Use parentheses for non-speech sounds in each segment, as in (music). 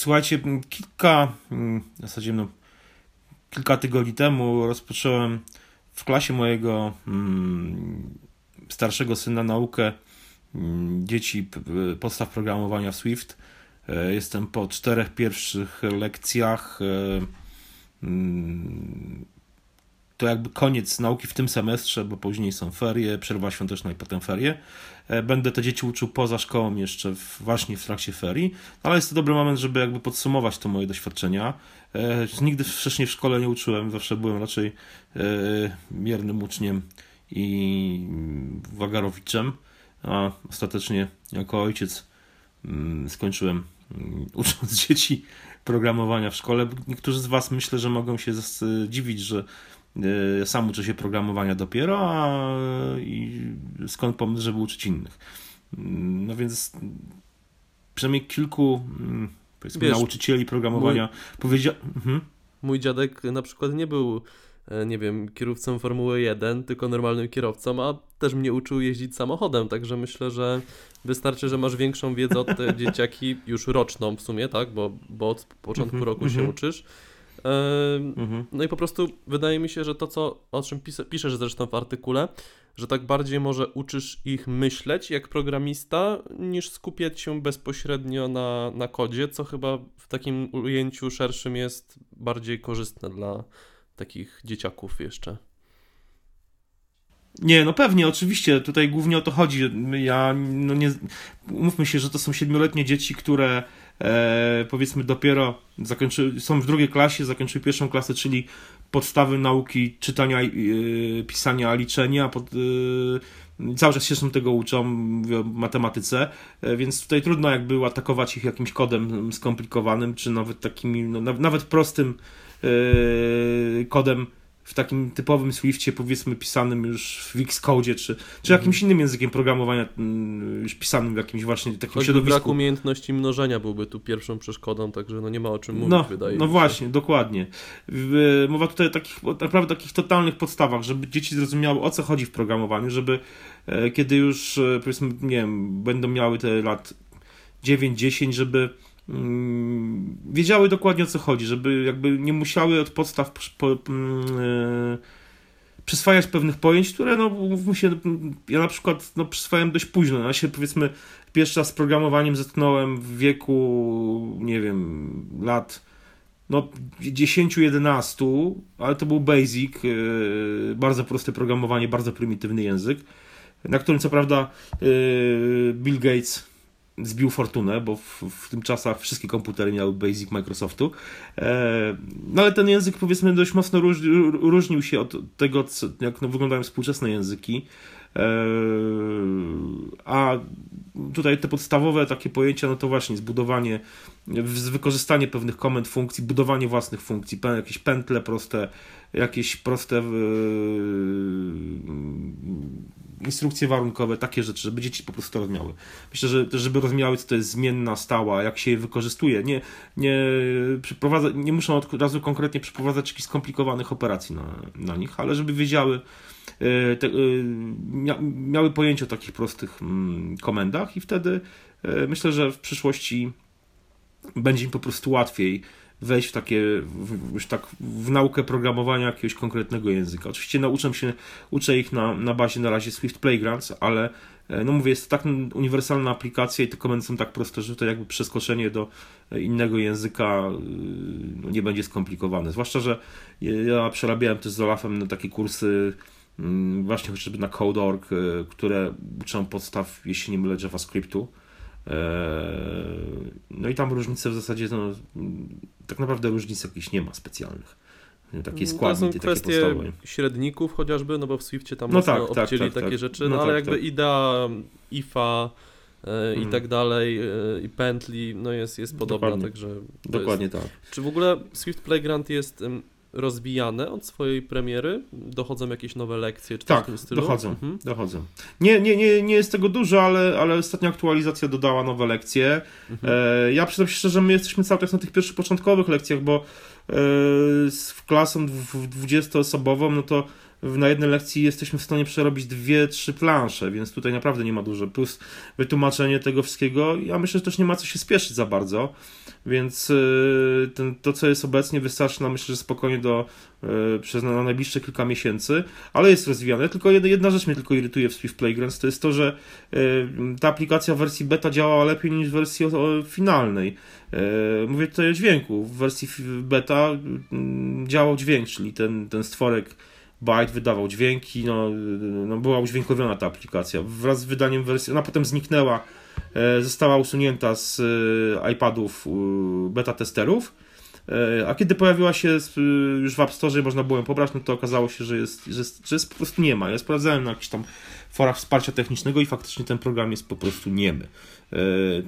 słuchajcie, kilka, w zasadzie no, kilka tygodni temu rozpocząłem w klasie mojego starszego syna naukę dzieci podstaw programowania w Swift. E, jestem po czterech pierwszych lekcjach. E, to jakby koniec nauki w tym semestrze, bo później są ferie, przerwa świąteczna i potem ferie. E, będę te dzieci uczył poza szkołą jeszcze właśnie w trakcie ferii, ale jest to dobry moment, żeby jakby podsumować to moje doświadczenia. Nigdy wcześniej w szkole nie uczyłem, zawsze byłem raczej miernym uczniem i wagarowiczem, a ostatecznie jako ojciec skończyłem ucząc (laughs) dzieci programowania w szkole. Niektórzy z Was myślę, że mogą się dziwić, że e, sam uczę się programowania dopiero, a i skąd pomysł, żeby uczyć innych. No więc przynajmniej kilku powiedzmy, Wiesz, nauczycieli programowania mój, powiedział. Mhm. Mój dziadek na przykład nie był E, nie wiem, kierowcą Formuły 1, tylko normalnym kierowcą, a też mnie uczył jeździć samochodem, także myślę, że wystarczy, że masz większą wiedzę od te dzieciaki, już roczną w sumie, tak, bo, bo od początku mm -hmm, roku mm się mhm. uczysz. -hmm. No i po prostu wydaje mi się, że to, co, o czym pis piszesz zresztą w artykule, że tak bardziej może uczysz ich myśleć jak programista, niż skupiać się bezpośrednio na, na kodzie, co chyba w takim ujęciu szerszym jest bardziej korzystne dla, takich dzieciaków jeszcze. Nie, no pewnie, oczywiście, tutaj głównie o to chodzi. Ja, no nie, umówmy się, że to są siedmioletnie dzieci, które e, powiedzmy dopiero zakończy, są w drugiej klasie, zakończyły pierwszą klasę, czyli podstawy nauki czytania, e, pisania, liczenia, pod, e, cały czas się są tego uczą, mówię o matematyce, e, więc tutaj trudno jakby atakować ich jakimś kodem skomplikowanym, czy nawet takimi, no, nawet prostym Yy, kodem w takim typowym Swiftie, powiedzmy pisanym już w Xcode, czy, czy jakimś mhm. innym językiem programowania mm, już pisanym w jakimś właśnie takim Choćby środowisku. brak umiejętności mnożenia byłby tu pierwszą przeszkodą, także no nie ma o czym mówić, no, wydaje No właśnie, dokładnie. Mowa tutaj o takich, naprawdę takich totalnych podstawach, żeby dzieci zrozumiały o co chodzi w programowaniu, żeby e, kiedy już e, powiedzmy, nie wiem, będą miały te lat 9-10, żeby wiedziały dokładnie o co chodzi, żeby jakby nie musiały od podstaw po, mm, e, przyswajać pewnych pojęć, które no się, ja na przykład no, przyswajałem dość późno. Ja się powiedzmy pierwszy raz z programowaniem zetknąłem w wieku, nie wiem, lat no 10-11, ale to był basic, e, bardzo proste programowanie, bardzo prymitywny język, na którym co prawda e, Bill Gates zbił fortunę, bo w, w tym czasach wszystkie komputery miały Basic Microsoftu. E, no ale ten język powiedzmy dość mocno róż, różnił się od tego, co, jak no, wyglądają współczesne języki. E, a tutaj te podstawowe takie pojęcia, no to właśnie zbudowanie, wykorzystanie pewnych komend funkcji, budowanie własnych funkcji, jakieś pętle proste, jakieś proste instrukcje warunkowe, takie rzeczy, żeby dzieci po prostu rozumiały. Myślę, że żeby rozumiały, co to jest zmienna stała, jak się je wykorzystuje. Nie, nie, nie muszą od razu konkretnie przeprowadzać jakichś skomplikowanych operacji na, na nich, ale żeby wiedziały, e, te, e, miały pojęcie o takich prostych mm, komendach i wtedy e, myślę, że w przyszłości będzie im po prostu łatwiej wejść w takie, w, już tak w naukę programowania jakiegoś konkretnego języka. Oczywiście nauczę się, uczę ich na, na bazie na razie Swift Playgrounds, ale e, no mówię, jest to tak uniwersalna aplikacja i te komendy są tak proste, że to jakby przeskoczenie do innego języka e, no, nie będzie skomplikowane. Zwłaszcza, że ja przerabiałem też z Olafem na takie kursy mm, właśnie chociażby na Code.org, e, które uczą podstaw, jeśli nie mylę, JavaScriptu no i tam różnice w zasadzie, no, tak naprawdę różnic jakichś nie ma specjalnych. Takie składniki, to są kwestie takie średników chociażby, no bo w Swiftie tam no tak, tak, obcięli tak, takie tak. rzeczy, no, no ale tak, jakby tak. idea IFA e, i mm. tak dalej, e, i pętli, no jest, jest podobna, Dokładnie. także... Dokładnie jest... tak. Czy w ogóle Swift Playground jest rozwijane od swojej premiery? Dochodzą jakieś nowe lekcje czy tak, w tym stylu? dochodzą, mhm. dochodzą. Nie, nie, nie, nie jest tego dużo, ale, ale ostatnia aktualizacja dodała nowe lekcje. Mhm. E, ja przyznam się szczerze, my jesteśmy cały czas na tych pierwszych początkowych lekcjach, bo e, z klasą 20-osobową, no to na jednej lekcji jesteśmy w stanie przerobić dwie, trzy plansze, więc tutaj naprawdę nie ma dużo. Plus wytłumaczenie tego wszystkiego, ja myślę, że też nie ma co się spieszyć za bardzo, więc y, ten, to, co jest obecnie, wystarczy nam, myślę, że spokojnie do y, przez na najbliższe kilka miesięcy, ale jest rozwijane. Tylko jedna, jedna rzecz mnie tylko irytuje w Swift Playgrounds, to jest to, że y, ta aplikacja w wersji beta działała lepiej niż w wersji finalnej. Mówię tutaj o dźwięku. W wersji beta mm, działał dźwięk, czyli ten, ten stworek Byte wydawał dźwięki, no, no była udźwiękowiona ta aplikacja. Wraz z wydaniem wersji, ona potem zniknęła, e, została usunięta z e, iPadów beta testerów, e, a kiedy pojawiła się już w App Store, można było ją pobrać, no to okazało się, że jest, że jest, że jest po prostu nie ma. Ja sprawdzałem na jakichś tam forach wsparcia technicznego i faktycznie ten program jest po prostu niemy.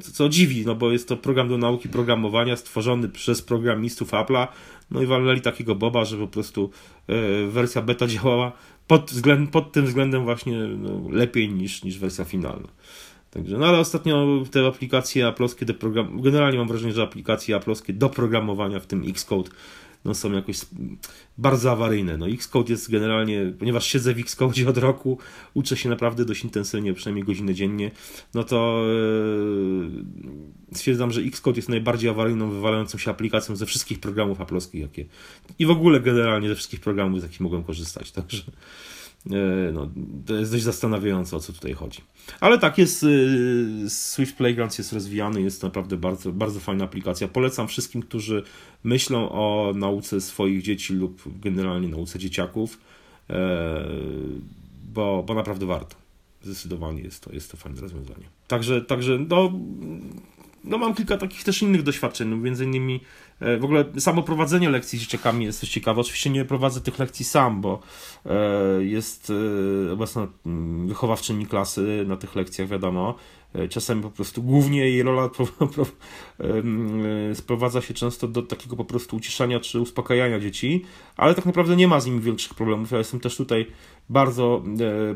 Co dziwi, no bo jest to program do nauki programowania stworzony przez programistów Apple'a, no i walnęli takiego boba, że po prostu e, wersja beta działała pod, względ, pod tym względem właśnie no, lepiej niż, niż wersja finalna. Także, no ale ostatnio te aplikacje aploskie do program... generalnie mam wrażenie, że aplikacje aploskie do programowania, w tym Xcode, no, są jakoś bardzo awaryjne. No, Xcode jest generalnie, ponieważ siedzę w Xcode od roku, uczę się naprawdę dość intensywnie, przynajmniej godzinę dziennie, no to yy, stwierdzam, że Xcode jest najbardziej awaryjną, wywalającą się aplikacją ze wszystkich programów aploskich, jakie i w ogóle generalnie ze wszystkich programów, z jakich mogłem korzystać. Także no, to jest dość zastanawiające, o co tutaj chodzi. Ale tak, jest e, Swift Playgrounds jest rozwijany, jest naprawdę bardzo, bardzo fajna aplikacja. Polecam wszystkim, którzy myślą o nauce swoich dzieci lub generalnie nauce dzieciaków, e, bo, bo naprawdę warto. Zdecydowanie jest to, jest to fajne rozwiązanie. Także, także no, no mam kilka takich też innych doświadczeń, no między innymi e, w ogóle samo prowadzenie lekcji z dzieciakami jest coś ciekawe. Oczywiście nie prowadzę tych lekcji sam, bo e, jest e, obecna mm, wychowawczyni klasy na tych lekcjach, wiadomo. Czasami po prostu głównie jej rola (laughs) sprowadza się często do takiego po prostu uciszania czy uspokajania dzieci, ale tak naprawdę nie ma z nimi większych problemów. Ja jestem też tutaj bardzo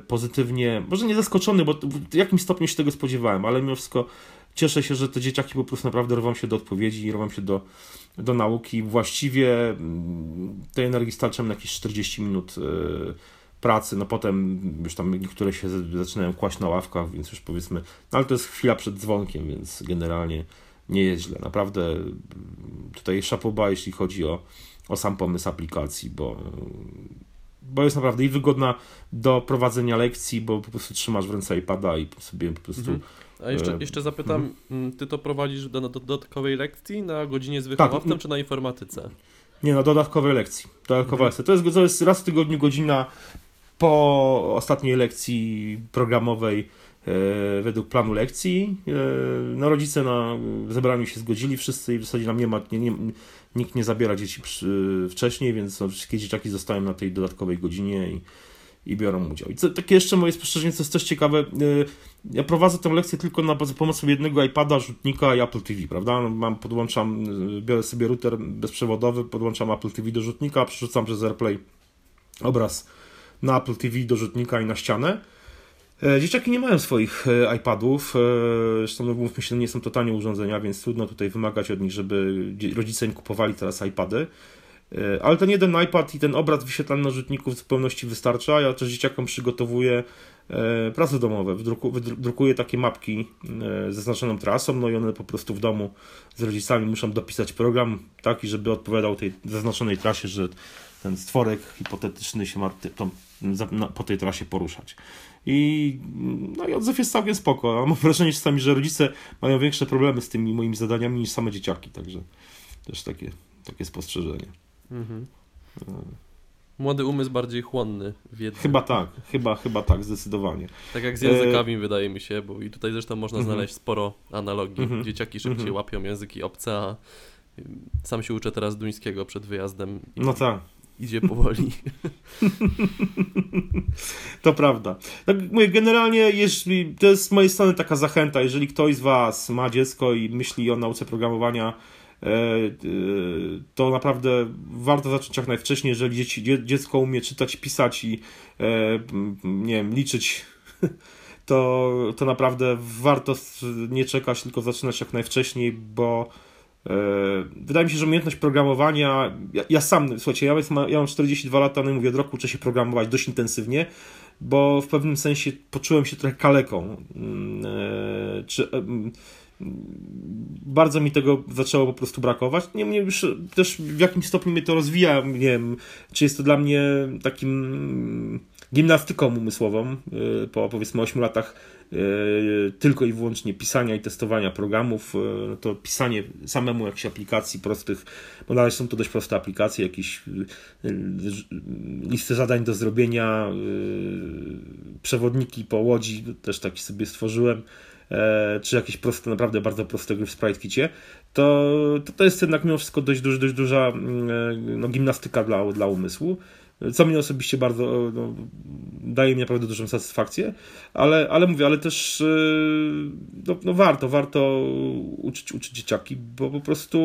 pozytywnie, może nie zaskoczony, bo w jakimś stopniu się tego spodziewałem, ale mimo wszystko cieszę się, że te dzieciaki po prostu naprawdę rwą się do odpowiedzi i rwą się do, do nauki. Właściwie mm, tej energii starcza na jakieś 40 minut e, pracy, no potem już tam niektóre się zaczynają kłaść na ławkach, więc już powiedzmy, no ale to jest chwila przed dzwonkiem, więc generalnie nie jest źle. Naprawdę mm, tutaj szapoba, jeśli chodzi o, o sam pomysł aplikacji, bo, bo jest naprawdę i wygodna do prowadzenia lekcji, bo po prostu trzymasz w ręce iPada i sobie po prostu mhm a jeszcze, e, jeszcze zapytam, mhm. mm, ty to prowadzisz do, do dodatkowej lekcji na godzinie z wychowawcą, tak. czy na informatyce? Nie, na dodatkowej lekcji. Dodatkowa mhm. lekcja. To jest, to jest raz w tygodniu godzina po ostatniej lekcji programowej e, według planu lekcji. E, no rodzice na zebraniu się zgodzili wszyscy i w zasadzie nam nie ma, nie, nie, nikt nie zabiera dzieci przy, wcześniej, więc no, wszystkie dzieciaki zostają na tej dodatkowej godzinie i i biorą udział. I co, takie jeszcze moje spostrzeżenie, co jest też ciekawe, y, ja prowadzę tę lekcję tylko na, za pomocą jednego iPada, rzutnika i Apple TV, prawda? No, mam, podłączam, y, biorę sobie router bezprzewodowy, podłączam Apple TV do rzutnika, przerzucam przez AirPlay obraz na Apple TV do rzutnika i na ścianę. E, dzieciaki nie mają swoich e, iPadów, e, zresztą no, mówmy się, nie są to tanie urządzenia, więc trudno tutaj wymagać od nich, żeby rodzice im kupowali teraz iPady. E, ale ten jeden iPad i ten obraz wyświetlany na rzutniku w zupełności wystarcza. Ja też dzieciakom przygotowuję e, prace domowe. Wydrukuję takie mapki e, ze zaznaczoną trasą, no i one po prostu w domu z rodzicami muszą dopisać program taki, żeby odpowiadał tej zaznaczonej trasie, że ten stworek hipotetyczny się ma po tej trasie poruszać. I, no i odzew jest całkiem spoko. A mam wrażenie czasami, że rodzice mają większe problemy z tymi moimi zadaniami niż same dzieciaki, także też takie, takie spostrzeżenie. Mhm. Młody umysł bardziej chłonny wiedzy. Chyba tak, chyba, chyba tak, zdecydowanie. Tak jak z językami e... wydaje mi się, bo i tutaj zresztą można mhm. znaleźć sporo analogii. Mhm. Dzieciaki szybciej mhm. łapią języki obce, a sam się uczę teraz duńskiego przed wyjazdem. no tak. Idzie powoli. (laughs) to prawda. Tak mówię, generalnie jeśli, to jest z mojej strony taka zachęta, jeżeli ktoś z Was ma dziecko i myśli o nauce programowania, to naprawdę warto zacząć jak najwcześniej, jeżeli dziecko umie czytać, pisać i e, nie wiem, liczyć, (laughs) to, to naprawdę warto nie czekać, tylko zaczynać jak najwcześniej, bo wydaje mi się, że umiejętność programowania, ja, ja sam, słuchajcie, ja, ja mam 42 lata, no i mówię, od roku uczę się programować dość intensywnie, bo w pewnym sensie poczułem się trochę kaleką. Mm, czy, bardzo mi tego zaczęło po prostu brakować. Nie, mnie już też w jakimś stopniu mnie to rozwija. Nie wiem, czy jest to dla mnie takim gimnastyką umysłową y, po powiedzmy 8 latach y, tylko i wyłącznie pisania i testowania programów, y, to pisanie samemu jakichś aplikacji prostych, bo dalej są to dość proste aplikacje, jakieś listy zadań do zrobienia, przewodniki po łodzi, też taki sobie stworzyłem czy jakieś proste, naprawdę bardzo proste gry w SpriteKicie, to, to, to jest jednak mimo wszystko dość, dość, dość duża mm, e, no, gimnastyka dla, dla umysłu co mnie osobiście bardzo no, daje mi naprawdę dużą satysfakcję, ale, ale mówię, ale też e, no, no, warto, warto uczyć, uczyć dzieciaki, bo po prostu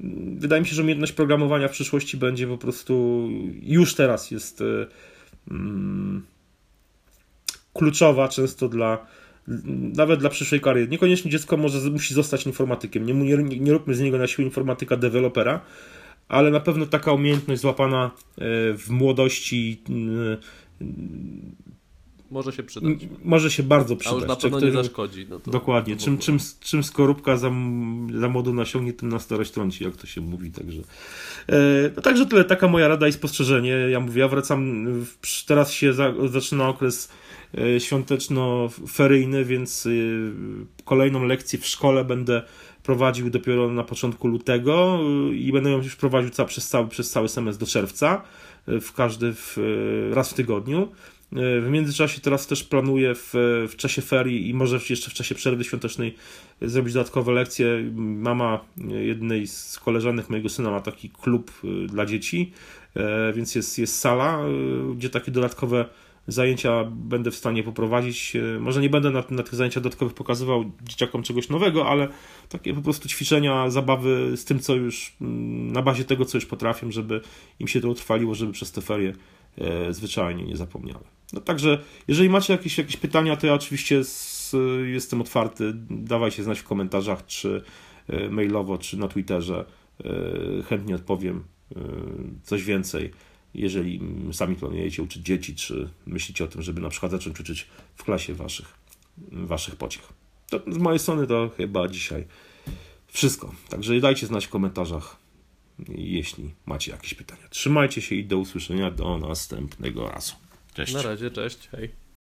mm, wydaje mi się, że umiejętność programowania w przyszłości będzie po prostu już teraz jest mm, kluczowa często dla nawet dla przyszłej kariery. Niekoniecznie dziecko może musi zostać informatykiem. Nie, nie, nie róbmy z niego na siłę informatyka dewelopera, ale na pewno taka umiejętność złapana e, w młodości e, może się przydać. Może się bardzo przydać. A już na pewno nie zaszkodzi. No to dokładnie. Czym, czym, czym skorupka za, za młodu nasiągnie, tym na starość trąci, jak to się mówi. Także, e, no, także tyle. Taka moja rada i spostrzeżenie. Ja mówię, ja wracam, teraz się za, zaczyna okres świąteczno-feryjny, więc e, kolejną lekcję w szkole będę prowadził dopiero na początku lutego e, i będę ją już prowadził ca, przez, cały, przez cały semestr do czerwca, w każdy w, raz w tygodniu. W międzyczasie teraz też planuję w, w czasie ferii i może jeszcze w czasie przerwy świątecznej zrobić dodatkowe lekcje. Mama jednej z koleżanek mojego syna ma taki klub dla dzieci, więc jest, jest sala, gdzie takie dodatkowe zajęcia będę w stanie poprowadzić. E, może nie będę na, na tych zajęciach dodatkowych pokazywał dzieciakom czegoś nowego, ale takie po prostu ćwiczenia, zabawy z tym, co już mm, na bazie tego, co już potrafię, żeby im się to utrwaliło, żeby przez te ferie e, zwyczajnie nie zapomniały. No także, jeżeli macie jakieś, jakieś pytania, to ja oczywiście z, jestem otwarty. Dawajcie znać w komentarzach, czy e, mailowo, czy na Twitterze. Chętnie odpowiem coś więcej jeżeli sami planujecie uczyć dzieci, czy myślicie o tym, żeby na przykład zacząć uczyć w klasie waszych, waszych pociech. To z mojej strony to chyba dzisiaj wszystko. Także dajcie znać w komentarzach, jeśli macie jakieś pytania. Trzymajcie się i do usłyszenia do następnego razu. Cześć. Na razie, cześć, hej.